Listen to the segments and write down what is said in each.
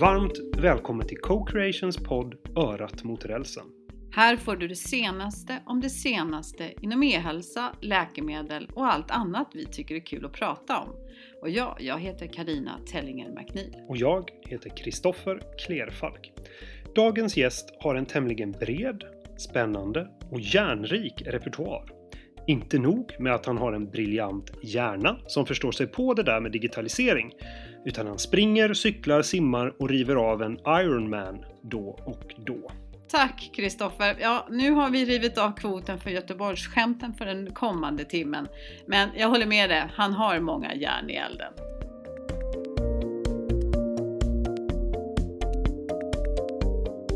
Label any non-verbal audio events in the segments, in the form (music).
Varmt välkommen till Co-Creations podd Örat mot rälsen. Här får du det senaste om det senaste inom e-hälsa, läkemedel och allt annat vi tycker är kul att prata om. Och jag, jag heter Karina Tellinger McNeil. Och jag heter Kristoffer Klerfalk. Dagens gäst har en tämligen bred, spännande och järnrik repertoar. Inte nog med att han har en briljant hjärna som förstår sig på det där med digitalisering, utan han springer, cyklar, simmar och river av en Ironman då och då. Tack Kristoffer! Ja, nu har vi rivit av kvoten för Göteborgsskämten för den kommande timmen. Men jag håller med dig, han har många järn i elden.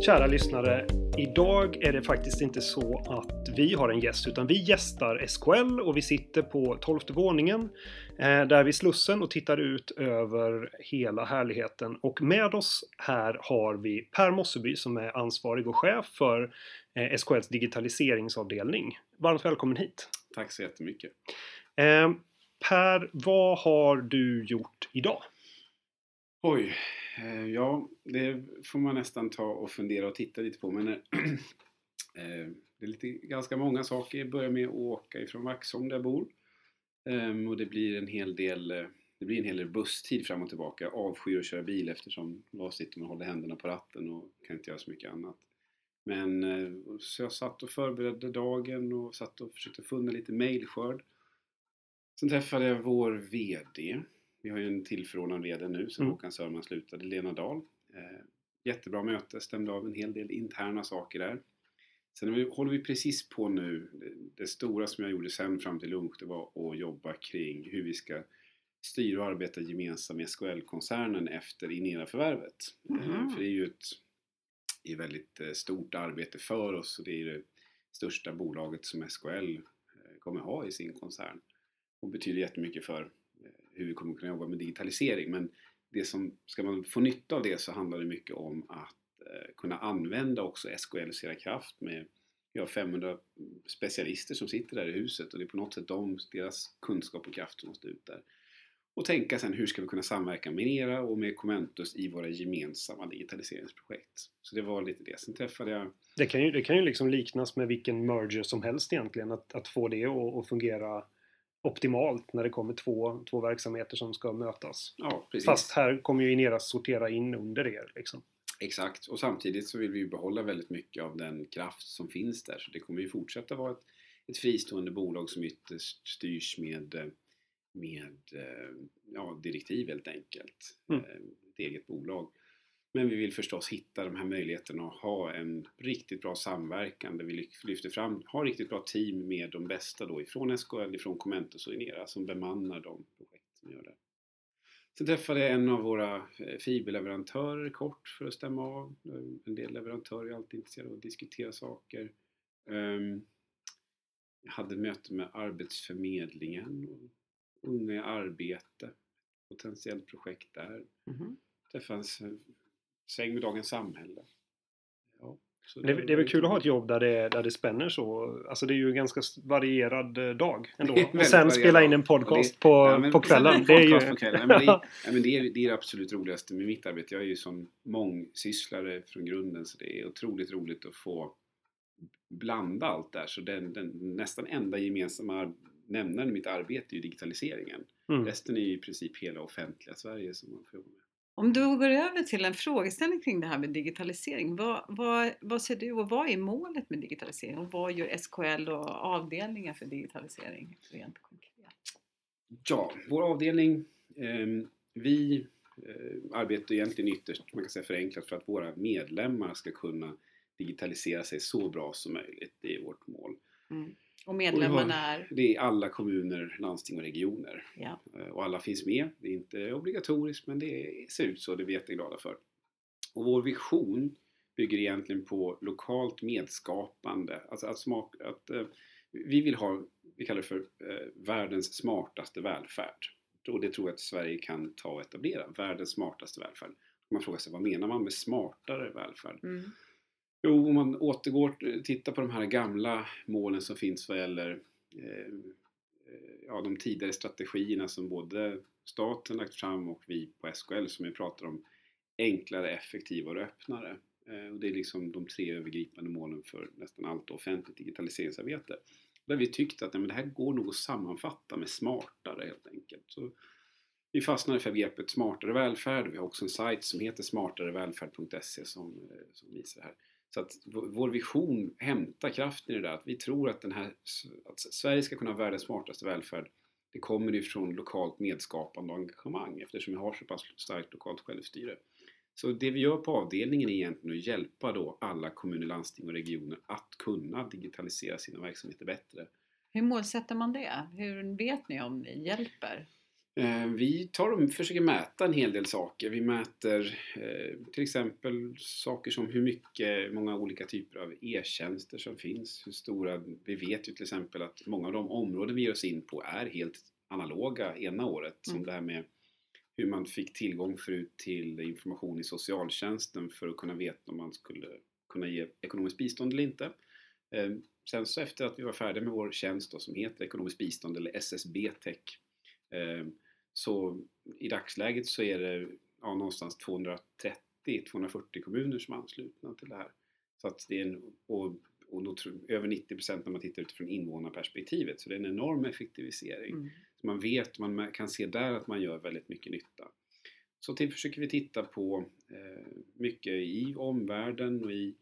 Kära lyssnare, idag är det faktiskt inte så att vi har en gäst utan vi gästar SKL och vi sitter på 12 våningen eh, där vid Slussen och tittar ut över hela härligheten. Och med oss här har vi Per Mosseby som är ansvarig och chef för eh, SKLs digitaliseringsavdelning. Varmt välkommen hit! Tack så jättemycket! Eh, per, vad har du gjort idag? Oj, eh, ja det får man nästan ta och fundera och titta lite på men eh, (clears throat) eh, det är lite, ganska många saker. Jag börjar med att åka ifrån Vaxholm där jag bor ehm, och det blir en hel del det blir en hel del busstid fram och tillbaka. Jag avskyr att köra bil eftersom jag sitter och håller händerna på ratten och kan inte göra så mycket annat. Men så jag satt och förberedde dagen och satt och försökte funna lite mejlskörd. Sen träffade jag vår VD vi har ju en tillförordnad VD nu sen mm. Håkan Sörman slutade, Lena Dahl. Eh, jättebra möte, stämde av en hel del interna saker där. Sen håller vi precis på nu, det, det stora som jag gjorde sen fram till lunch, det var att jobba kring hur vi ska styra och arbeta gemensamt med SKL-koncernen efter Inera-förvärvet. Mm. Eh, för det är ju ett, ett väldigt eh, stort arbete för oss och det är det största bolaget som SKL eh, kommer ha i sin koncern och betyder jättemycket för Eh, hur vi kommer kunna jobba med digitalisering. Men det som, ska man få nytta av det så handlar det mycket om att eh, kunna använda också SKL Sera Kraft med vi har 500 specialister som sitter där i huset och det är på något sätt de, deras kunskap och kraft som måste ut där. Och tänka sen hur ska vi kunna samverka med era och med Commentus i våra gemensamma digitaliseringsprojekt. Så det var lite det. Sen träffade jag... Det kan ju, det kan ju liksom liknas med vilken merger som helst egentligen. Att, att få det att fungera optimalt när det kommer två, två verksamheter som ska mötas. Ja, precis. Fast här kommer ju Inera sortera in under er. Liksom. Exakt, och samtidigt så vill vi ju behålla väldigt mycket av den kraft som finns där. Så det kommer ju fortsätta vara ett, ett fristående bolag som ytterst styrs med, med ja, direktiv helt enkelt. Mm. Eh, ett eget bolag. Men vi vill förstås hitta de här möjligheterna att ha en riktigt bra samverkan där vi lyfter fram, har riktigt bra team med de bästa då ifrån SKL, ifrån Comentus och Inera som bemannar de projekt som gör det. Sen träffade jag en av våra eh, fiberleverantörer kort för att stämma av. En del leverantörer är alltid intresserade av att diskutera saker. Ehm, jag hade möte med Arbetsförmedlingen och Unga i arbete, potentiellt projekt där. Mm -hmm. Träffades sväng med Dagens Samhälle. Ja, det, det, är väl kul att ha ett jobb där det, där det spänner så. Alltså det är ju en ganska varierad eh, dag ändå. Och sen spela in en podcast det, på, kvällen. Det är ju... På kvällen. Men det, (laughs) ja, men det, är, det är det absolut roligaste med mitt arbete. Jag är ju som mångsysslare från grunden så det är otroligt roligt att få blanda allt där. Så den, den nästan enda gemensamma nämnaren i mitt arbete är ju digitaliseringen. Mm. Resten är ju i princip hela offentliga Sverige som man får jobba med. Om du går över till en frågeställning kring det här med digitalisering. Vad, vad, vad ser du och vad är målet med digitalisering? Och vad gör SKL och avdelningar för digitalisering rent konkret? Ja, vår avdelning, eh, vi eh, arbetar egentligen ytterst, man kan säga förenklat, för att våra medlemmar ska kunna digitalisera sig så bra som möjligt. Det är vårt mål. Mm. Och medlemmarna är? Det är alla kommuner, landsting och regioner. Ja. Eh, och alla finns med. Det är inte obligatoriskt men det ser ut så, det är vi jätteglada för. Och vår vision bygger egentligen på lokalt medskapande. Alltså att, smak, att uh, vi vill ha, vi kallar det för uh, världens smartaste välfärd. Och det tror jag att Sverige kan ta och etablera. Världens smartaste välfärd. Man frågar sig vad menar man med smartare välfärd? Mm. Jo, om man återgår, eh, tittar på de här gamla målen som finns vad gäller eh, eh, ja, de tidigare strategierna som både staten lagt fram och vi på SKL som vi pratar om enklare, effektivare och öppnare. Eh, och det är liksom de tre övergripande målen för nästan allt offentligt digitaliseringsarbete. Där vi tyckte att nej, men det här går nog att sammanfatta med smartare helt enkelt. Så vi fastnade för begreppet smartare välfärd. Vi har också en sajt som heter smartarevälfärd.se som, eh, som visar det här. Så att vår vision hämtar kraften i det där. Att vi tror att, den här, att Sverige ska kunna ha världens smartaste välfärd. Det kommer ifrån lokalt medskapande och engagemang eftersom vi har så pass starkt lokalt självstyre. Så det vi gör på avdelningen är egentligen att hjälpa då alla kommuner, landsting och regioner att kunna digitalisera sina verksamheter bättre. Hur målsätter man det? Hur vet ni om ni hjälper? Eh, vi tar och försöker mäta en hel del saker. Vi mäter eh, till exempel saker som hur mycket, många olika typer av e-tjänster som finns. Hur stora, vi vet ju till exempel att många av de områden vi ger oss in på är helt analoga ena året. Mm. Som det här med hur man fick tillgång förut till information i socialtjänsten för att kunna veta om man skulle kunna ge ekonomiskt bistånd eller inte. Eh, sen så efter att vi var färdiga med vår tjänst då, som heter ekonomiskt bistånd eller SSB Tech så i dagsläget så är det ja, någonstans 230-240 kommuner som är anslutna till det här. Så att det är en, och, och då över 90% när man tittar utifrån invånarperspektivet. Så det är en enorm effektivisering. Mm. Så man vet, man kan se där att man gör väldigt mycket nytta. Så till försöker vi titta på eh, mycket i omvärlden och i,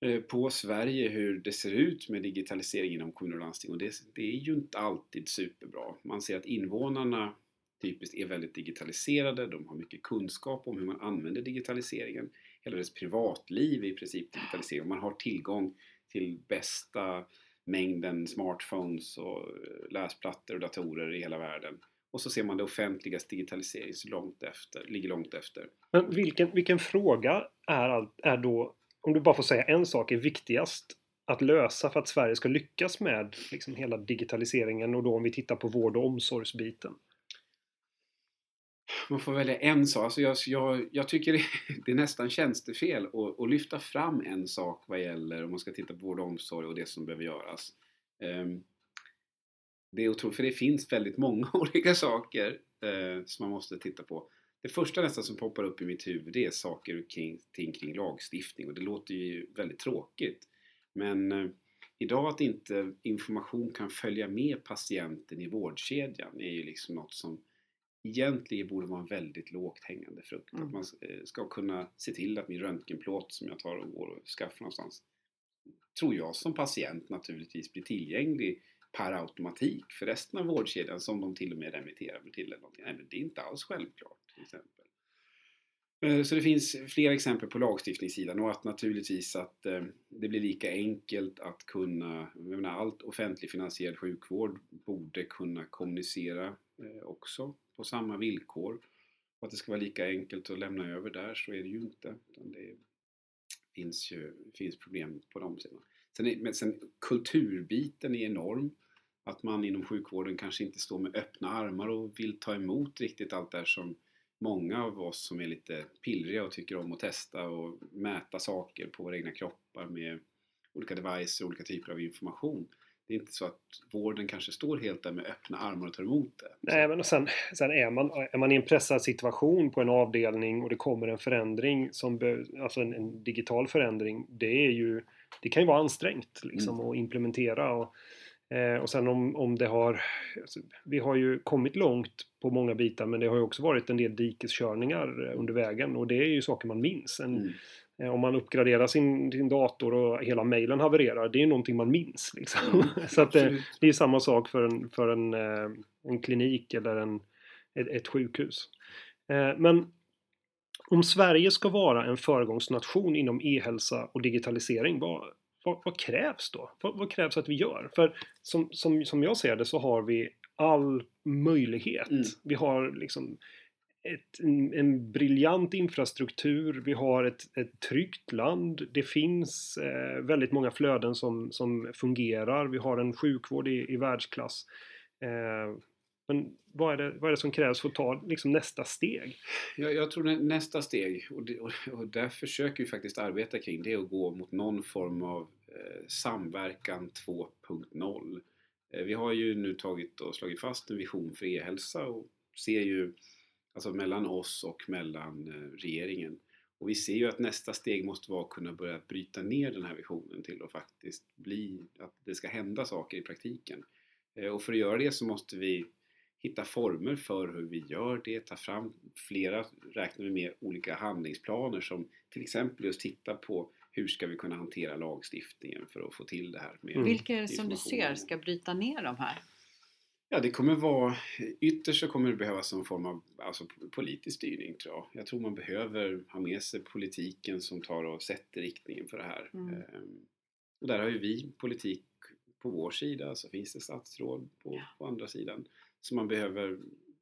Eh, på Sverige hur det ser ut med digitalisering inom kommuner och landsting och det, det är ju inte alltid superbra. Man ser att invånarna typiskt är väldigt digitaliserade, de har mycket kunskap om hur man använder digitaliseringen. Hela deras privatliv är i princip digitaliserat. Man har tillgång till bästa mängden smartphones och eh, läsplattor och datorer i hela världen. Och så ser man det offentligas digitalisering långt efter, ligger långt efter. Men vilken, vilken fråga är, är då, om du bara får säga en sak, är viktigast att lösa för att Sverige ska lyckas med liksom hela digitaliseringen och då om vi tittar på vård och omsorgsbiten? man får välja en sak. Alltså jag, jag, jag tycker det, (laughs) är nästan tjänstefel att, att lyfta fram en sak vad gäller om man ska titta på vård och omsorg och det som behöver göras. Ehm, det är otroligt, för det finns väldigt många (laughs) olika saker eh, som man måste titta på. Det första nästan som poppar upp i mitt huvud det är saker kring, ting kring lagstiftning och det låter ju väldigt tråkigt. Men uh, idag att inte information kan följa med patienten i vårdkedjan är ju liksom något som egentligen borde vara en väldigt lågt hängande frukt. Mm. Att man eh, ska kunna se till att min röntgenplåt som jag tar och går och skaffar någonstans tror jag som patient naturligtvis blir tillgänglig per automatik för resten av vårdkedjan som de till och med remitterar mig till eller någonting. Nej, men det är inte alls självklart till exempel. Eh, så det finns flera exempel på lagstiftningssidan och att naturligtvis att eh, det blir lika enkelt att kunna, jag menar allt offentlig finansierad sjukvård borde kunna kommunicera eh, också på samma villkor. Och att det ska vara lika enkelt att lämna över där så är det ju inte. Utan det finns ju finns problem på de sidorna. Sen, är, men sen kulturbiten är enorm. Att man inom sjukvården kanske inte står med öppna armar och vill ta emot riktigt allt det som många av oss som är lite pillriga och tycker om att testa och mäta saker på våra egna kroppar med olika devices och olika typer av information det är inte så att vården kanske står helt där med öppna armar och tar emot det. Nej, men sen, sen är, man, är man i en pressad situation på en avdelning och det kommer en förändring, som alltså en, en, digital förändring, det är ju det kan ju vara ansträngt liksom mm. att implementera. Och, eh, och sen om, om det har... Alltså, vi har ju kommit långt på många bitar men det har ju också varit en del dikeskörningar under vägen och det är ju saker man minns. En, mm. Eh, om man uppgraderar sin, sin dator och hela mejlen havererar, det är någonting man minns. Liksom. Mm, (laughs) så att det, det, är samma sak för en, för en, eh, en klinik eller en, ett, ett sjukhus. Eh, men om Sverige ska vara en föregångsnation inom e-hälsa och digitalisering, vad, vad, vad krävs då? Vad, vad, krävs att vi gör? För som, som, som jag ser det så har vi all möjlighet. Mm. Vi har liksom ett, en, en briljant infrastruktur, vi har ett, ett tryggt land, det finns eh, väldigt många flöden som, som fungerar, vi har en sjukvård i, i världsklass. Eh, men vad är, det, vad är det som krävs för att ta liksom, nästa steg? Jag, jag tror nästa steg, och, det, och, och där försöker vi faktiskt arbeta kring, det är att gå mot någon form av eh, samverkan 2.0. Eh, vi har ju nu tagit och slagit fast en vision för e-hälsa och ser ju Alltså mellan oss och mellan eh, regeringen. Och vi ser ju att nästa steg måste vara att kunna börja bryta ner den här visionen till att faktiskt bli, att det ska hända saker i praktiken. Eh, och för att göra det så måste vi hitta former för hur vi gör det, ta fram flera, räknar vi med, olika handlingsplaner som till exempel just tittar på hur ska vi kunna hantera lagstiftningen för att få till det här med Mm. Vilka är det som du ser ska bryta ner de här? Ja, det kommer vara, ytterst så kommer det behövas någon form av alltså, politisk styrning tror jag. Jag tror man behöver ha med sig politiken som tar och sätter riktningen för det här. Mm. Ehm, och där har ju vi politik på vår sida, så finns det statsråd på, på andra sidan. Som man behöver,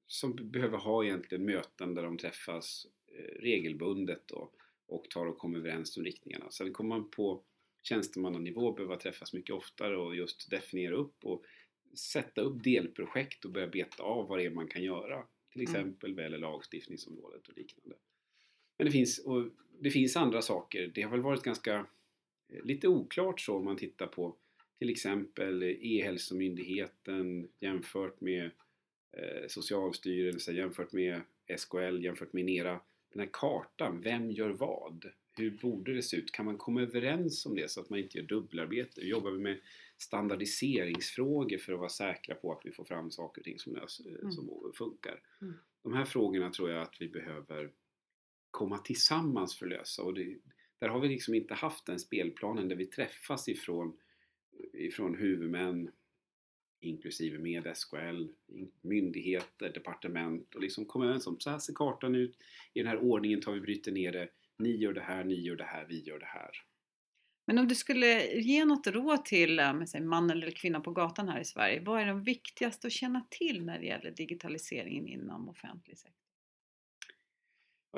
som behöver ha egentligen möten där de träffas eh, regelbundet och, och tar och kommer överens om riktningarna. Sen kommer man på tjänstemannanivå behöva träffas mycket oftare och just definiera upp och sätta upp delprojekt och börja beta av vad det är man kan göra. Till Mm. exempel vad gäller lagstiftningsområdet och liknande. Men det finns, och det finns andra saker. Det har väl varit ganska eh, lite oklart så om man tittar på till exempel E-hälsomyndigheten jämfört med eh, Socialstyrelsen, jämfört med SKL, jämfört med NERA. Den här kartan, vem gör vad? Hur borde det se ut? Kan man komma överens om det så att man inte gör dubbelarbete? Hur jobbar vi med standardiseringsfrågor för att vara säkra på att vi får fram saker och ting som, lös, Mm. som funkar? Mm. De här frågorna tror jag att vi behöver komma tillsammans för att lösa och det, där har vi liksom inte haft den spelplanen där vi träffas ifrån, ifrån huvudmän inklusive med SKL, myndigheter, departement och liksom komma överens om så här ser kartan ut, i den här ordningen tar vi bryter ner det, ni gör det här, ni gör det här, vi gör det här. Men om du skulle ge något råd till man eller kvinna på gatan här i Sverige. Vad är det viktigaste att känna till när det gäller digitaliseringen inom offentlig sektor?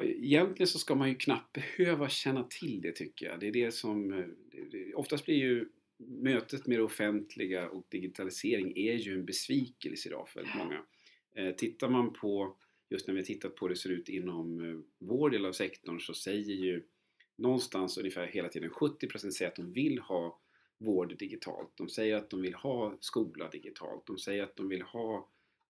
Egentligen så ska man ju knappt behöva känna till det tycker jag. Det är det som... eh, Oftast blir ju mötet med det offentliga och digitalisering är ju en besvikelse idag för väldigt många. Eh, Tittar man på, just när vi har tittat på hur det ser ut inom eh, vår del av sektorn så säger ju någonstans ungefär hela tiden 70% säger att de vill ha vård digitalt. De säger att de vill ha skola digitalt. De säger att de vill ha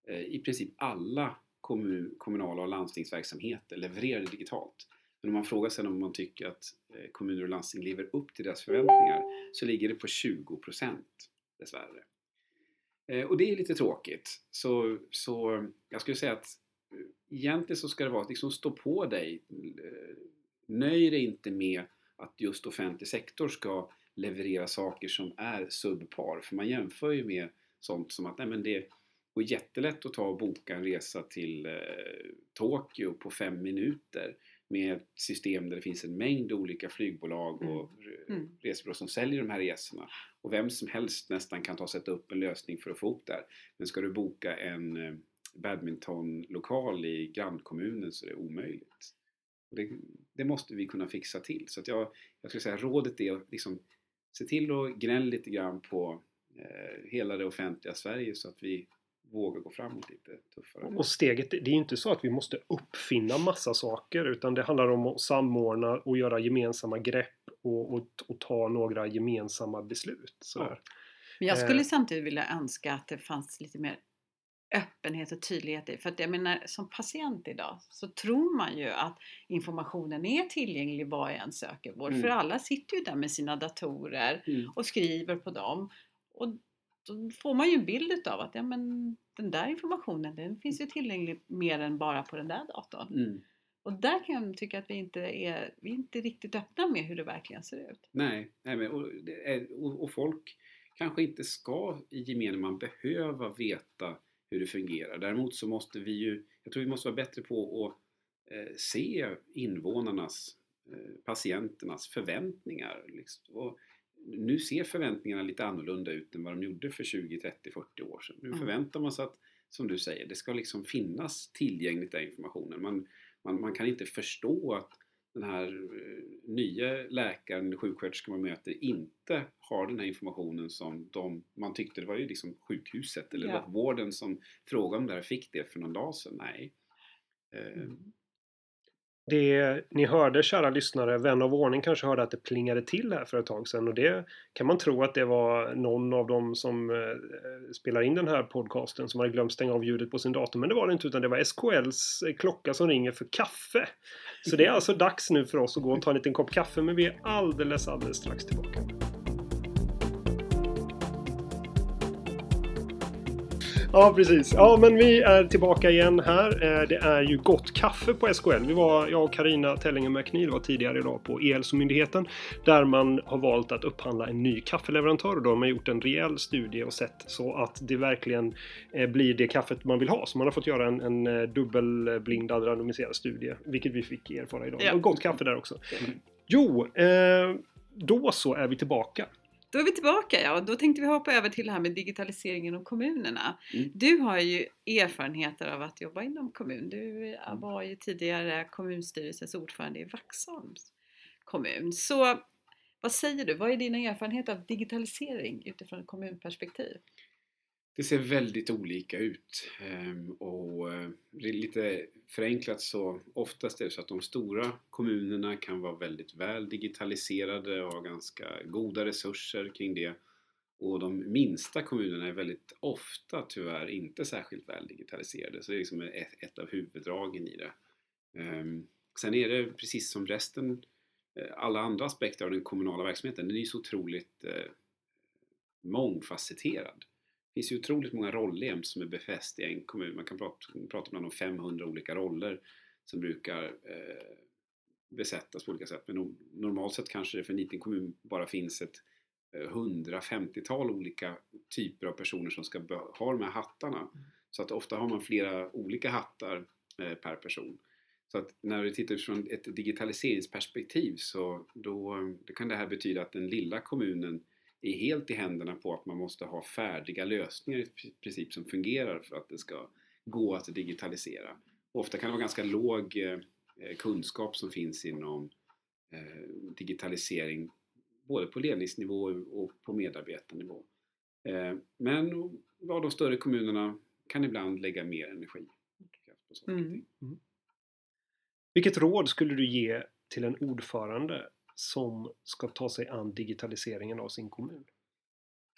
eh, i princip alla kommun, kommunala och landstingsverksamheter levererade digitalt. Men om man frågar sen om man tycker att eh, kommuner och landsting lever upp till deras förväntningar så ligger det på 20 procent dessvärre. Eh, och det är lite tråkigt. Så, så jag skulle säga att eh, egentligen så ska det vara att liksom stå på dig. Nöj dig inte med att just offentlig sektor ska leverera saker som är subpar. För man jämför ju med sånt som att nej men det går jättelätt att ta och boka en resa till eh, Tokyo på fem minuter med ett system där det finns en mängd olika flygbolag och Mm. resebolag som säljer de här resorna. Och vem som helst nästan kan ta och sätta upp en lösning för att få ihop det här. Men ska du boka en eh, badmintonlokal i grannkommunen så är det omöjligt. Det, det måste vi kunna fixa till. Så att jag, jag skulle säga rådet är att liksom se till att gnälla lite grann på eh, hela det offentliga Sverige så att vi vågar gå framåt lite tuffare. Och steget, det är ju inte så att vi måste uppfinna massa saker utan det handlar om att samordna och göra gemensamma grepp och, och, och ta några gemensamma beslut. Sådär. Men jag skulle Eh. samtidigt vilja önska att det fanns lite mer öppenhet och tydlighet i. För att jag menar, som patient idag så tror man ju att informationen är tillgänglig var jag än söker vård. Mm. För alla sitter ju där med sina datorer Mm. och skriver på dem. Och då får man ju en bild av att ja, men den där informationen den finns ju tillgänglig mer än bara på den där datorn. Mm. Och där kan jag tycka att vi inte är, vi är inte riktigt öppna med hur det verkligen ser ut. Nej, nej men, och, och folk kanske inte ska i gemene man behöva veta hur det fungerar. Däremot så måste vi ju, jag tror vi måste vara bättre på att eh, se invånarnas, eh, patienternas förväntningar. Liksom. Och nu ser förväntningarna lite annorlunda ut än vad de gjorde för 20, 30, 40 år sedan. Nu Mm. förväntar man sig att, som du säger, det ska liksom finnas tillgängligt den informationen. Man, man, man kan inte förstå att den här eh, nya läkaren eller sjuksköterskan man möter inte har den här informationen som de, man tyckte det var ju liksom sjukhuset eller Ja. vården som frågade om det här fick det för någon dag sedan. Nej. Eh, Mm. Det ni hörde, kära lyssnare, vän av ordning kanske hörde att det plingade till här för ett tag sedan och det kan man tro att det var någon av dem som eh, spelar in den här podcasten som hade glömt stänga av ljudet på sin dator. Men det var det inte utan det var SKLs eh, klocka som ringer för kaffe. Så det är alltså dags nu för oss att gå och ta en liten kopp kaffe men vi är alldeles, alldeles strax tillbaka. Ja, precis. Ja, men vi är tillbaka igen här. Eh, det är ju gott kaffe på SKL. Vi var, jag och Karina Tellinger McNeil var tidigare idag på E-hälsomyndigheten där man har valt att upphandla en ny kaffeleverantör och då har man gjort en rejäl studie och sett så att det verkligen eh, blir det kaffet man vill ha. Så man har fått göra en, en eh, dubbelblindad randomiserad studie, vilket vi fick erfara idag. Ja. Och gott kaffe där också. Jo, då så är vi tillbaka. Då är vi tillbaka ja, då tänkte vi hoppa över till det här med digitaliseringen av kommunerna. Mm. Du har ju erfarenheter av att jobba inom kommun. Du var ju tidigare kommunstyrelsens ordförande i Vaxholms kommun. Så vad säger du, vad är dina erfarenheter av digitalisering utifrån ett kommunperspektiv? Det ser väldigt olika ut ehm, och eh, lite förenklat så oftast är det så att de stora kommunerna kan vara väldigt väl digitaliserade och ha ganska goda resurser kring det. Och de minsta kommunerna är väldigt ofta tyvärr inte särskilt väl digitaliserade. Så det är liksom ett, ett av huvuddragen i det. Ehm, sen är det precis som resten, eh, alla andra aspekter av den kommunala verksamheten, den är ju så otroligt eh, mångfacetterad. Det finns ju otroligt många rollem som är befäst i en kommun. Man kan prata, prata ibland om 500 olika roller som brukar eh, besättas på olika sätt. Men no- normalt sett kanske det för en liten kommun bara finns ett eh, 150-tal olika typer av personer som ska ha de här hattarna. Så att ofta har man flera olika hattar eh, per person. Så att när vi tittar från ett digitaliseringsperspektiv så då, då kan det här betyda att den lilla kommunen är helt i händerna på att man måste ha färdiga lösningar i princip som fungerar för att det ska gå att digitalisera. Ofta kan det vara ganska låg eh, kunskap som finns inom eh, digitalisering både på ledningsnivå och på medarbetarnivå. Eh, men ja, de större kommunerna kan ibland lägga mer energi på saker Mm. ting. Vilket råd skulle du ge till en ordförande som ska ta sig an digitaliseringen av sin kommun?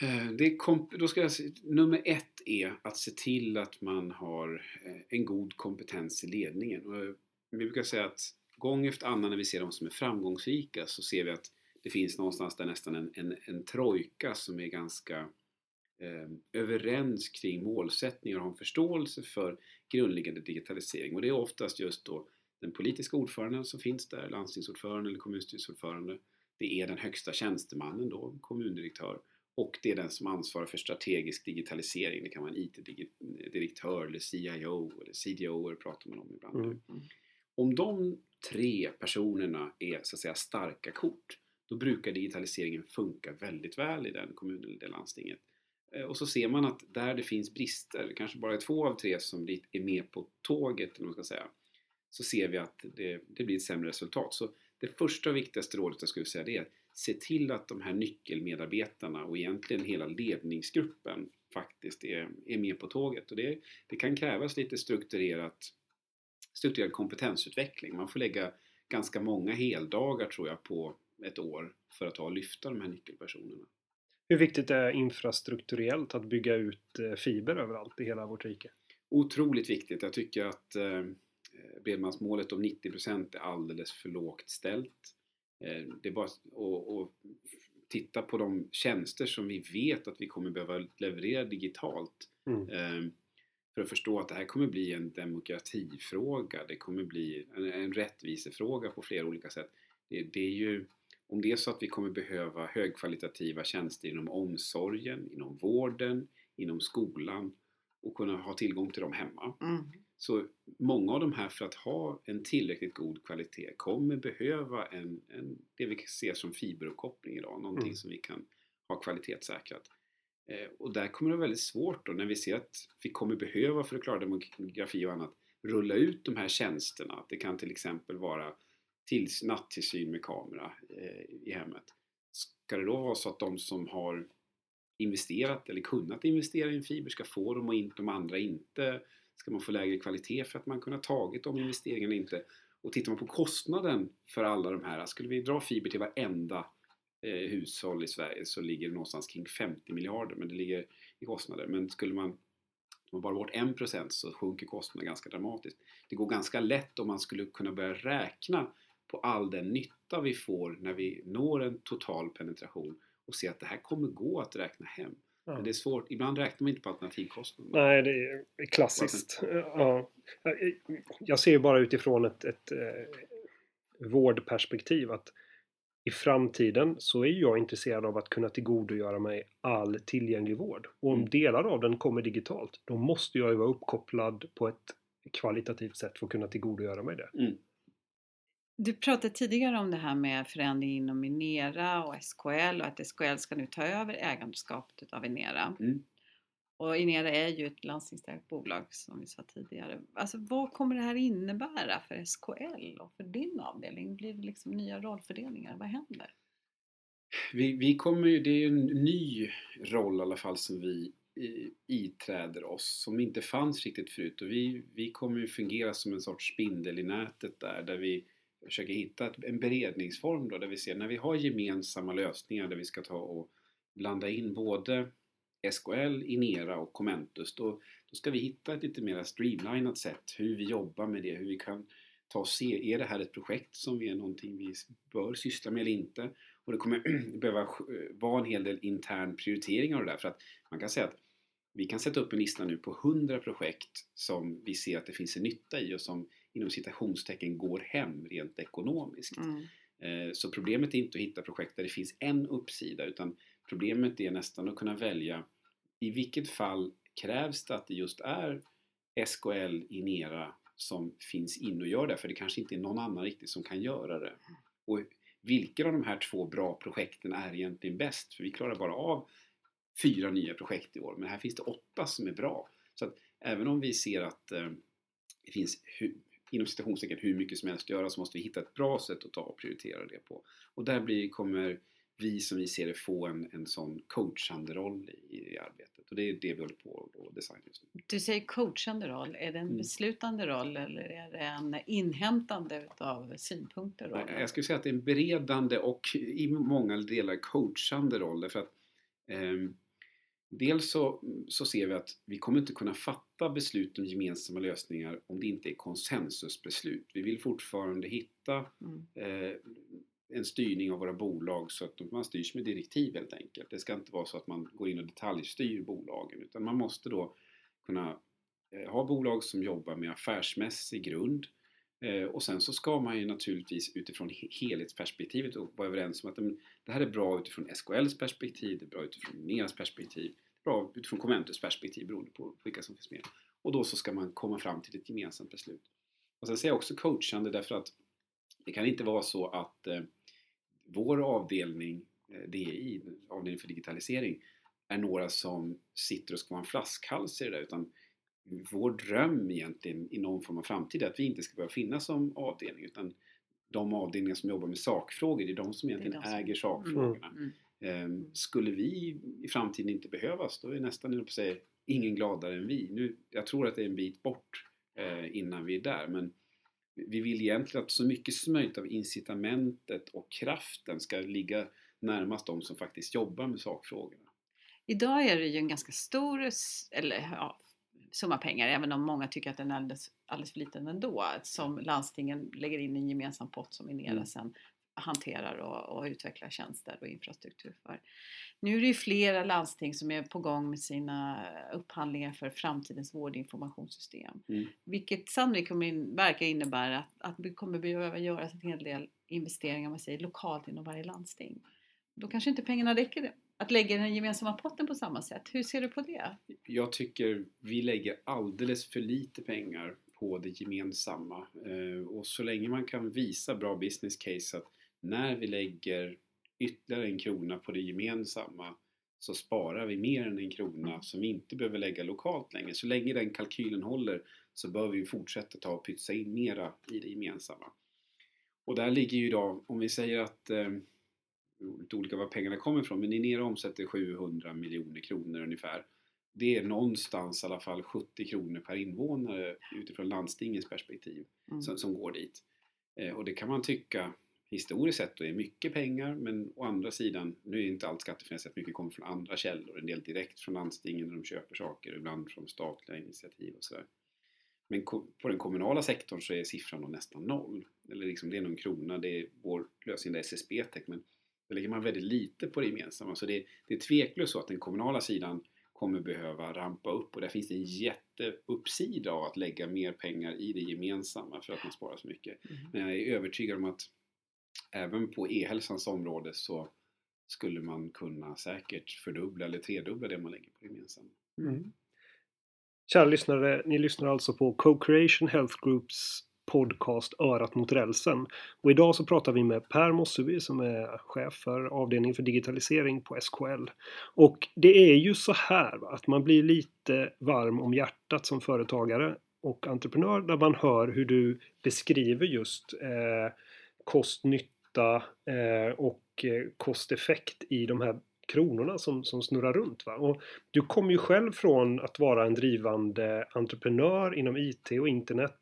Eh, det är då ska jag se, nummer ett är att se till att man har eh, en god kompetens i ledningen. Och eh, vi brukar säga att gång efter annan när vi ser de som är framgångsrika så ser vi att det finns någonstans där nästan en, en, en trojka som är ganska eh, överens kring målsättningar och har en förståelse för grundläggande digitalisering. Och det är oftast just då den politiska ordföranden som finns där, landstingsordförande eller kommunstyrelseordförande. Det är den högsta tjänstemannen då, kommundirektör. Och det är den som ansvarar för strategisk digitalisering. Det kan vara en IT-direktör eller CIO eller CDO pratar man om ibland. Mm. Om de tre personerna är så att säga starka kort, då brukar digitaliseringen funka väldigt väl i den kommunen eller det landstinget. Eh, Och så ser man att där det finns brister, kanske bara två av tre som är med på tåget, eller man ska säga, så ser vi att det, det blir ett sämre resultat. Så det första och viktigaste rådet jag skulle säga det är att se till att de här nyckelmedarbetarna och egentligen hela ledningsgruppen faktiskt är, är med på tåget. Och det, det kan krävas lite strukturerat, strukturerad kompetensutveckling. Man får lägga ganska många heldagar tror jag på ett år för att ta och lyfta de här nyckelpersonerna. Hur viktigt är infrastrukturellt att bygga ut eh, fiber överallt i hela vårt rike? Otroligt viktigt. Jag tycker att eh, bredbandsmålet om 90% är alldeles för lågt ställt. Eh, det är bara att titta på de tjänster som vi vet att vi kommer behöva leverera digitalt Mm. eh, för att förstå att det här kommer bli en demokratifråga. Det kommer bli en, en rättvisefråga på flera olika sätt. Det, det är ju om det är så att vi kommer behöva högkvalitativa tjänster inom omsorgen, inom vården, inom skolan och kunna ha tillgång till dem hemma. Mm. Så många av de här för att ha en tillräckligt god kvalitet kommer behöva en, en det vi ser som fiberuppkoppling idag, någonting Mm. som vi kan ha kvalitetssäkrat. Eh, och där kommer det vara väldigt svårt då när vi ser att vi kommer behöva för att klara demografi och annat rulla ut de här tjänsterna. Det kan till exempel vara till, nattillsyn med kamera eh, i hemmet. Ska det då vara så att de som har investerat eller kunnat investera i en fiber ska få dem och inte de andra inte? Ska man få lägre kvalitet för att man kunnat tagit de investeringarna inte? Och tittar man på kostnaden för alla de här, skulle vi dra fiber till varenda eh, hushåll i Sverige så ligger det någonstans kring 50 miljarder, men det ligger i kostnader. Men skulle man man bara bort 1% så sjunker kostnaden ganska dramatiskt. Det går ganska lätt om man skulle kunna börja räkna på all den nytta vi får när vi når en total penetration och se att det här kommer gå att räkna hem. Ja. Men det är svårt, ibland räknar man inte på alternativkostnaden. Nej, det är klassiskt. Ja. Jag ser ju bara utifrån ett, ett eh, vårdperspektiv att i framtiden så är jag intresserad av att kunna tillgodogöra mig all tillgänglig vård. Och om Mm. delar av den kommer digitalt, då måste jag ju vara uppkopplad på ett kvalitativt sätt för att kunna tillgodogöra mig det. Du pratade tidigare om det här med förändring inom Inera och SKL och att SKL ska nu ta över ägandeskapet av Inera. Mm. Och Inera är ju ett landstingsägt bolag som vi sa tidigare. Alltså vad kommer det här innebära för SKL och för din avdelning? Blir det liksom nya rollfördelningar? Vad händer? Vi, vi kommer ju, det är ju en ny roll i alla fall som vi iträder oss som inte fanns riktigt förut och vi, vi kommer ju fungera som en sorts spindel i nätet där, där vi försöker hitta en beredningsform då där vi ser när vi har gemensamma lösningar där vi ska ta och blanda in både SKL, Inera och Commentus då, då ska vi hitta ett lite mer streamlinat sätt hur vi jobbar med det, hur vi kan ta och se, är det här ett projekt som är någonting vi bör syssla med eller inte? Och det kommer (clears throat) behöva vara en hel del intern prioritering av det där för att man kan säga att vi kan sätta upp en lista nu på 100 projekt som vi ser att det finns en nytta i och som inom citationstecken går hem rent ekonomiskt. Mm. Eh, Så problemet är inte att hitta projekt där det finns en uppsida utan problemet är nästan att kunna välja i vilket fall krävs det att det just är SKL, Inera som finns in och gör det för det kanske inte är någon annan riktigt som kan göra det. Och vilken av de här två bra projekten är egentligen bäst? För vi klarar bara av fyra nya projekt i år men här finns det åtta som är bra. Så att även om vi ser att eh, det finns inom citationstecken hur mycket som helst göra så måste vi hitta ett bra sätt att ta och prioritera det på. Och där blir, kommer vi som vi ser det få en, en sån coachande roll i, i arbetet och det är det vi håller på att designa just nu. Du säger coachande roll. Är det en Mm. beslutande roll eller är det en inhämtande av synpunkter? roll? Jag skulle säga att det är en beredande och i många delar coachande roll därför att ehm, Dels så, så ser vi att vi kommer inte kunna fatta beslut om gemensamma lösningar om det inte är konsensusbeslut. Vi vill fortfarande hitta Mm. eh, en styrning av våra bolag så att man styrs med direktiv helt enkelt. Det ska inte vara så att man går in och detaljstyr bolagen utan man måste då kunna eh, ha bolag som jobbar med affärsmässig grund Eh, och sen så ska man ju naturligtvis utifrån helhetsperspektivet och vara överens om att det här är bra utifrån SKLs perspektiv, det är bra utifrån Neas perspektiv, bra utifrån Conventus perspektiv beroende på vilka som finns med. Och då så ska man komma fram till ett gemensamt beslut. Och sen säger jag också coachande därför att det kan inte vara så att eh, vår avdelning, eh, DI, avdelning för digitalisering, är några som sitter och ska vara en flaskhals i det där utan vår dröm egentligen i någon form av framtid är att vi inte ska behöva finnas som avdelning utan de avdelningar som jobbar med sakfrågor, det är de som egentligen de som- äger sakfrågorna. Mm. Ehm, Skulle vi i framtiden inte behövas, då är nästan, på säga, ingen gladare än vi. Nu, jag tror att det är en bit bort eh, innan vi är där, men vi vill egentligen att så mycket som möjligt av incitamentet och kraften ska ligga närmast de som faktiskt jobbar med sakfrågorna. Idag är det ju en ganska stor eller, ja, summa pengar, även om många tycker att den är alldeles, alldeles för liten ändå, som landstingen lägger in i en gemensam pott som Inera Mm. sen hanterar och, och utvecklar tjänster och infrastruktur för. Nu är det ju flera landsting som är på gång med sina upphandlingar för framtidens vårdinformationssystem. Mm. Vilket sannolikt kommer in, verkar innebära att, att det kommer behöva göras en hel del investeringar man säger, lokalt inom varje landsting. Då kanske inte pengarna räcker att lägga den gemensamma potten på samma sätt. Hur ser du på det? Jag tycker vi lägger alldeles för lite pengar på det gemensamma eh, och så länge man kan visa bra business case att när vi lägger ytterligare en krona på det gemensamma så sparar vi mer än en krona som vi inte behöver lägga lokalt längre. Så länge den kalkylen håller så bör vi fortsätta ta och pytsa in mera i det gemensamma. Och där ligger ju idag, om vi säger att eh, lite olika var pengarna kommer ifrån, men Inera omsätter 700 miljoner kronor ungefär. Det är någonstans i alla fall 70 kronor per invånare utifrån landstingets perspektiv Mm. som, som går dit. Eh, och det kan man tycka historiskt sett då är mycket pengar men å andra sidan, nu är inte allt skattefinansierat, mycket kommer från andra källor. En del direkt från landstingen när de köper saker, ibland från statliga initiativ och sådär. Men på den kommunala sektorn så är siffran då nästan noll. Eller liksom det är någon krona, det är vår lösning, det är SSB-tech, men där lägger man väldigt lite på det gemensamma. Så det, det är tveklöst så att den kommunala sidan kommer behöva rampa upp och där finns det en jätteuppsida av att lägga mer pengar i det gemensamma för att man sparar så mycket. Mm. Men jag är övertygad om att även på e-hälsans område så skulle man kunna säkert fördubbla eller tredubbla det man lägger på det gemensamma. Mm. Kära lyssnare, ni lyssnar alltså på Co-Creation Health Groups podcast Örat mot rälsen. Och idag så pratar vi med Per Mosseby som är chef för avdelningen för digitalisering på SKL. Och det är ju så här att man blir lite varm om hjärtat som företagare och entreprenör när man hör hur du beskriver just eh, kost-nytta eh, och eh, kosteffekt i de här kronorna som, som snurrar runt. Va? Och du kommer ju själv från att vara en drivande entreprenör inom IT och internet.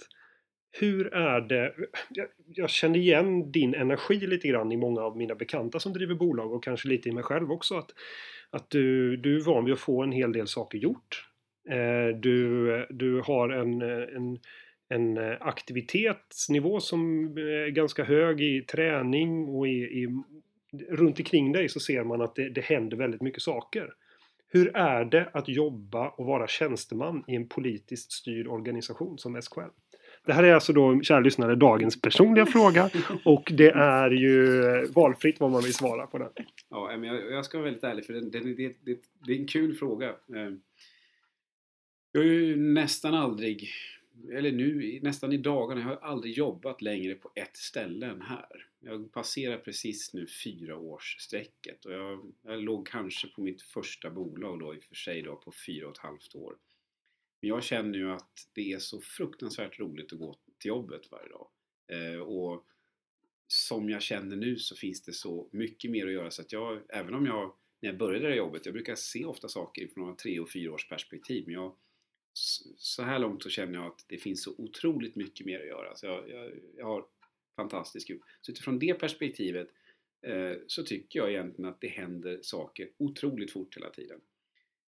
Hur är det? Jag, jag känner igen din energi lite grann i många av mina bekanta som driver bolag och kanske lite i mig själv också. Att, att du, du är van vid att få en hel del saker gjort. Eh, du, du har en, en en aktivitetsnivå som är ganska hög i träning och i, i runt omkring dig så ser man att det, det händer väldigt mycket saker. Hur är det att jobba och vara tjänsteman i en politiskt styrd organisation som SKL? Det här är alltså då, kära lyssnare, dagens personliga fråga och det är ju eh, valfritt vad man vill svara på den. Ja, men jag, jag ska vara väldigt ärlig för det, det, det, det, det är en kul fråga. Eh, jag har ju nästan aldrig, eller nu nästan i dagarna, jag har aldrig jobbat längre på ett ställe än här. Jag passerar precis nu fyraårsstrecket och jag, jag låg kanske på mitt första bolag då i och för sig då på fyra och ett halvt år. Men jag känner ju att det är så fruktansvärt roligt att gå till jobbet varje dag. Eh, och som jag känner nu så finns det så mycket mer att göra så att jag, även om jag, när jag började det här jobbet, jag brukar se ofta saker från tre och fyra års perspektiv, men jag, så här långt så känner jag att det finns så otroligt mycket mer att göra. Så jag, jag, jag har fantastiskt kul. Så utifrån det perspektivet eh, så tycker jag egentligen att det händer saker otroligt fort hela tiden.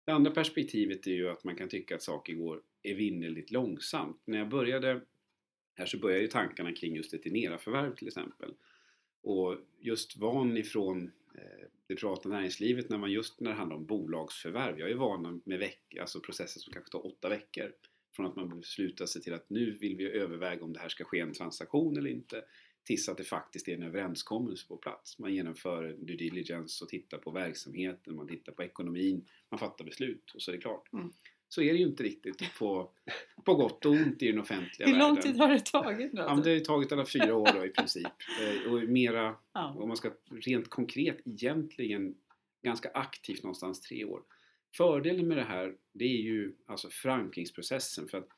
Det andra perspektivet är ju att man kan tycka att saker går evinnerligt långsamt. När jag började här så började ju tankarna kring just ett Inera-förvärv till exempel. Och just van ifrån eh, det privata näringslivet när man just när det handlar om bolagsförvärv. Jag är van med veck, alltså processer som kanske tar åtta veckor. Från att man beslutar sig till att nu vill vi överväga om det här ska ske en transaktion eller inte tills att det faktiskt är en överenskommelse på plats. Man genomför due diligence och tittar på verksamheten, man tittar på ekonomin, man fattar beslut och så är det klart. Mm. Så är det ju inte riktigt på, på gott och ont i den offentliga världen. Hur lång tid har det tagit nu? Ja, det har tagit alla fyra år då i princip. Eh, och mera, ja. om man ska rent konkret, egentligen ganska aktivt någonstans tre år. Fördelen med det här, det är ju alltså förankringsprocessen för att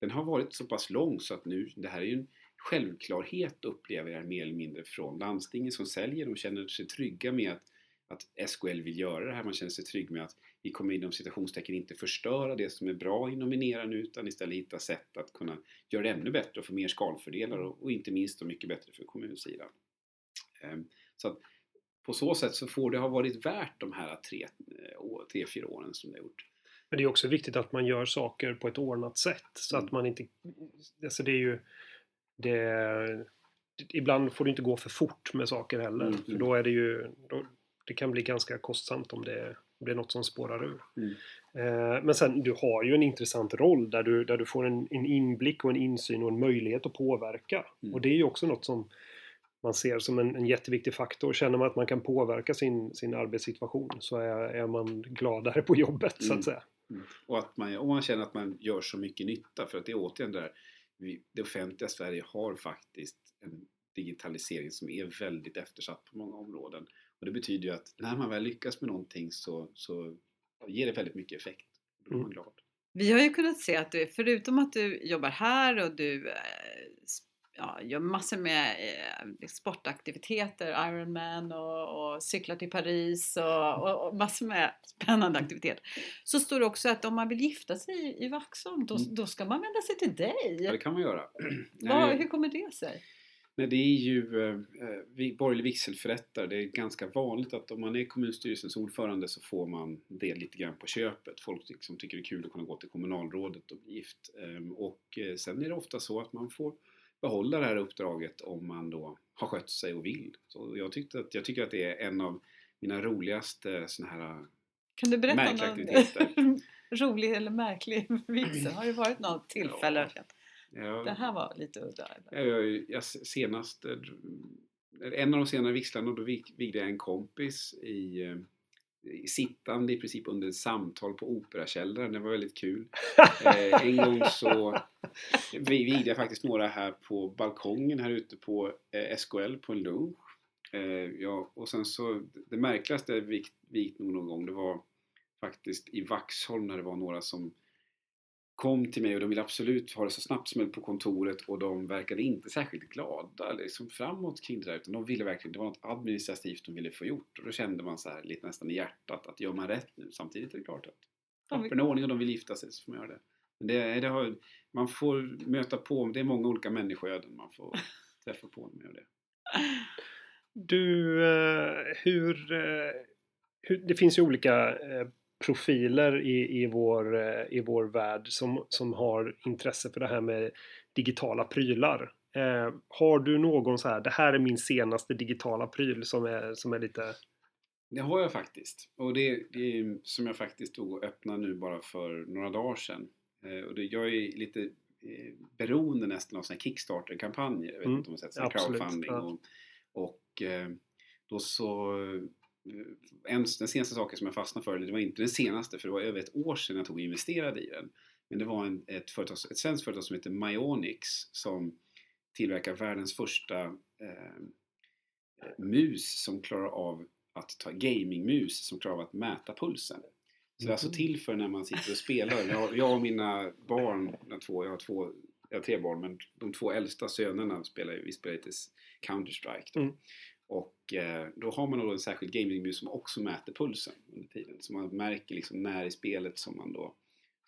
den har varit så pass lång så att nu, det här är ju en självklarhet upplever jag mer eller mindre från landstingen som säljer. De känner sig trygga med att, att SKL vill göra det här. Man känner sig trygg med att vi kommer inom citationstecken inte förstöra det som är bra inom Minera nu utan istället hitta sätt att kunna göra det ännu bättre och få mer skalfördelar och, och inte minst och mycket bättre för kommunsidan. Um, så att på så sätt så får det ha varit värt de här tre, eh, tre fyra åren som det har gjort. Men det är också viktigt att man gör saker på ett ordnat sätt så att mm. man inte... Alltså det är ju... Det, ibland får det inte gå för fort med saker heller. Mm. För då är det ju... Då, det kan bli ganska kostsamt om det, om det är något som spårar ur. Mm. Eh, men sen, du har ju en intressant roll där du, där du får en, en inblick och en insyn och en möjlighet att påverka. Mm. Och det är ju också något som man ser som en, en jätteviktig faktor. Känner man att man kan påverka sin, sin arbetssituation så är, är man gladare på jobbet mm. så att mm. säga. Mm. Och att man, och man känner att man gör så mycket nytta för att det är återigen där vi, det offentliga Sverige har faktiskt en digitalisering som är väldigt eftersatt på många områden. Och det betyder ju att när man väl lyckas med någonting så, så ger det väldigt mycket effekt. Då är man mm. glad. Vi har ju kunnat se att du, förutom att du jobbar här och du eh, ja, gör massor med eh, sportaktiviteter, Ironman och, och cyklar till Paris och, och, och, massor med spännande aktiviteter. Så står det också att om man vill gifta sig i Vaxholm då, mm. då ska man vända sig till dig. Ja, det kan man göra. (clears throat) Var, hur kommer det sig? Nej, det är ju eh, vi- borgerlig vigselförrättare. Det är ganska vanligt att om man är kommunstyrelsens ordförande så får man det lite grann på köpet. Folk som tycker det är kul att kunna gå till kommunalrådet och bli gift. Ehm, Och eh, sen är det ofta så att man får behålla det här uppdraget om man då har skött sig och vill. Så jag, tyckte att, jag tycker att det är en av mina roligaste såna här Kan du berätta någon (laughs) rolig eller märklig vigsel? Har det varit något tillfälle? Ja. Ja, Det här var lite udda. eller? jag, jag, senast, eh, en av de senare vigslarna, då vig- vigde jag en kompis i, eh, i sittande i princip under ett samtal på Operakällaren. Det var väldigt kul. (laughs) Eh, en gång så vi- vigde jag faktiskt några här på balkongen här ute på eh, SKL på en lunch. Eh, ja, och sen så, det märkligaste vigt, vigt nog någon gång, det var faktiskt i Vaxholm när det var några som kom till mig och de ville absolut ha det så snabbt som möjligt på kontoret och de verkade inte särskilt glada liksom framåt kring det där utan de ville verkligen, det var något administrativt de ville få gjort och då kände man så här lite nästan i hjärtat att gör man rätt nu? Samtidigt är det klart att pappren är ordning och de vill gifta sig så får man göra det. Men det, det har, man får möta på, det är många olika människoöden man får (laughs) träffa på gör det. Du, eh, hur, eh, hur... Det finns ju olika eh, profiler i, i, vår, eh, i vår värld som, som har intresse för det här med digitala prylar. Eh, har du någon så här, det här är min senaste digitala pryl som är, som är lite... Det har jag faktiskt. Och det, det är som jag faktiskt tog och öppnade nu bara för några dagar sedan. Eh, och det, jag är lite eh, beroende nästan av Kickstarter-kampanjer. Jag vet Mm, inte om man säger absolut, crowdfunding. ja. Och, och eh, då så... eh, En, den senaste saken som jag fastnade för, eller det var inte den senaste för det var över ett år sedan jag tog och investerade i den. Men det var en, ett, företag, ett svenskt företag som heter Myonix som tillverkar världens första eh, mus som klarar av att ta gamingmus som klarar av att mäta pulsen. Så det är alltså Mhm. till för när man sitter och spelar. Jag, jag och mina barn, jag två, jag har två, jag har tre barn, men de två äldsta sönerna spelar ju, vi spelar till Counter-Strike. Då. Mm. Och eh, då har man då en särskild gamingmus som också mäter pulsen under tiden. Så man märker liksom när i spelet som man då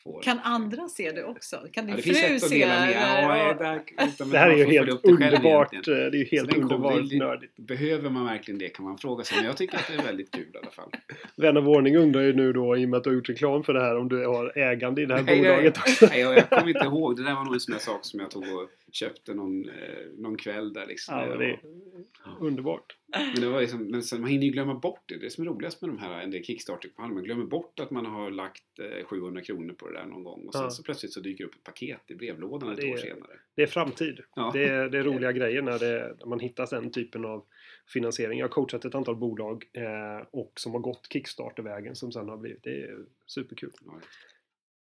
får... Kan andra se det också? Kan din Ja, det fru finns sätt att se dela med. det? Ja, Och- (laughs) det, här, utan Det här är ju helt underbart. eh, Det är ju helt underbart nördigt. Behöver man verkligen det kan man fråga sig. Men jag tycker att det är väldigt kul i alla fall. Vän av ordning undrar ju nu då, i och med att du har gjort reklam för det här, om du har ägande i det här Nej, bolaget också. nej, jag, jag kommer inte ihåg. Det där var nog en sån där sak som jag tog och köpte någon, eh, någon kväll där liksom. Ja, Det är var- underbart. Men, det var liksom, men sen, man hinner ju glömma bort det. Det är som är roligast med de här en del kickstarter Man glömmer bort att man har lagt eh, 700 kronor på det där någon gång. Och sen Ja. så plötsligt så dyker upp ett paket i brevlådan Ja, ett är- år senare. Det är framtid. Ja. Det, är, det är roliga (laughs) grejer när, det, när man hittar den typen av finansiering. Jag har coachat ett antal bolag eh, och som har gått Kickstarter-vägen som sen har blivit. Det är superkul.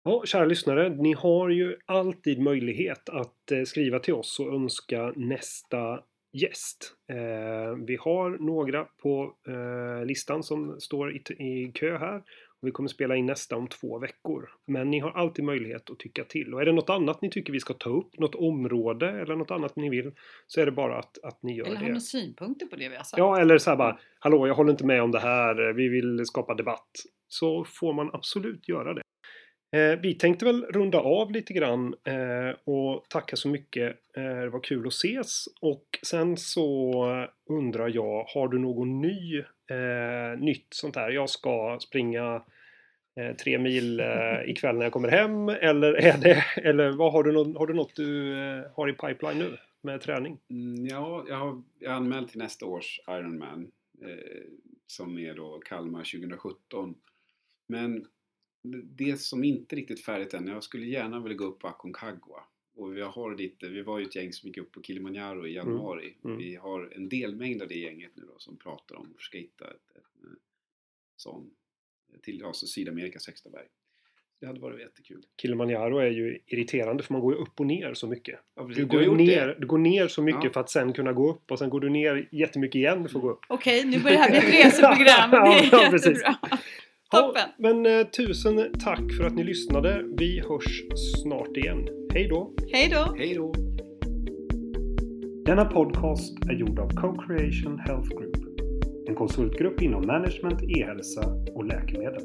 Ja. Kära lyssnare, ni har ju alltid möjlighet att eh, skriva till oss och önska nästa gäst. Eh, vi har några på eh, listan som står i, kö här. Och vi kommer spela in nästa om två veckor. Men ni har alltid möjlighet att tycka till. Och är det något annat ni tycker vi ska ta upp, något område eller något annat ni vill, så är det bara att, att ni gör Eller har det. du synpunkter på det vi har sagt? Ja, eller så här bara, hallå, jag håller inte med om det här, vi vill skapa debatt. Så får man absolut göra det. Eh, vi tänkte väl runda av lite grann eh, och tacka så mycket. Eh, det var kul att ses. Och sen så undrar jag, har du någon ny, nytt sånt här? Jag ska springa tre mil eh, ikväll när jag kommer hem. Eller är det, eller vad har du, någon, har du något du har i pipeline nu med träning? Mm, ja, jag har jag är till nästa års Ironman. Eh, som är då Kalmar 2017. Men det som inte är riktigt färdigt än, jag skulle gärna vilja gå upp på Aconcagua. Och vi har lite, vi var ju ett gäng som gick upp på Kilimanjaro i januari. Mm. Vi har en delmängd av det gänget nu då som pratar om att försöka hitta ett, ett, eh, sån till alltså Sydamerikas högsta berg. Det hade varit jättekul. Kilimanjaro är ju irriterande för man går ju upp och ner så mycket. Ja. Du går, ner, det. du går ner så mycket Ja. för att sen kunna gå upp och sen går du ner jättemycket igen för att gå upp. Okej, nu börjar det här bli ett (laughs) reseprogram. Det är Ja, precis. Jättebra. Ja, Toppen. men eh, tusen tack för att ni lyssnade. Vi hörs snart igen. Hej då! Hej då! Hej då! Denna podcast är gjord av Co-Creation Health Group. En konsultgrupp inom management, e-hälsa och läkemedel.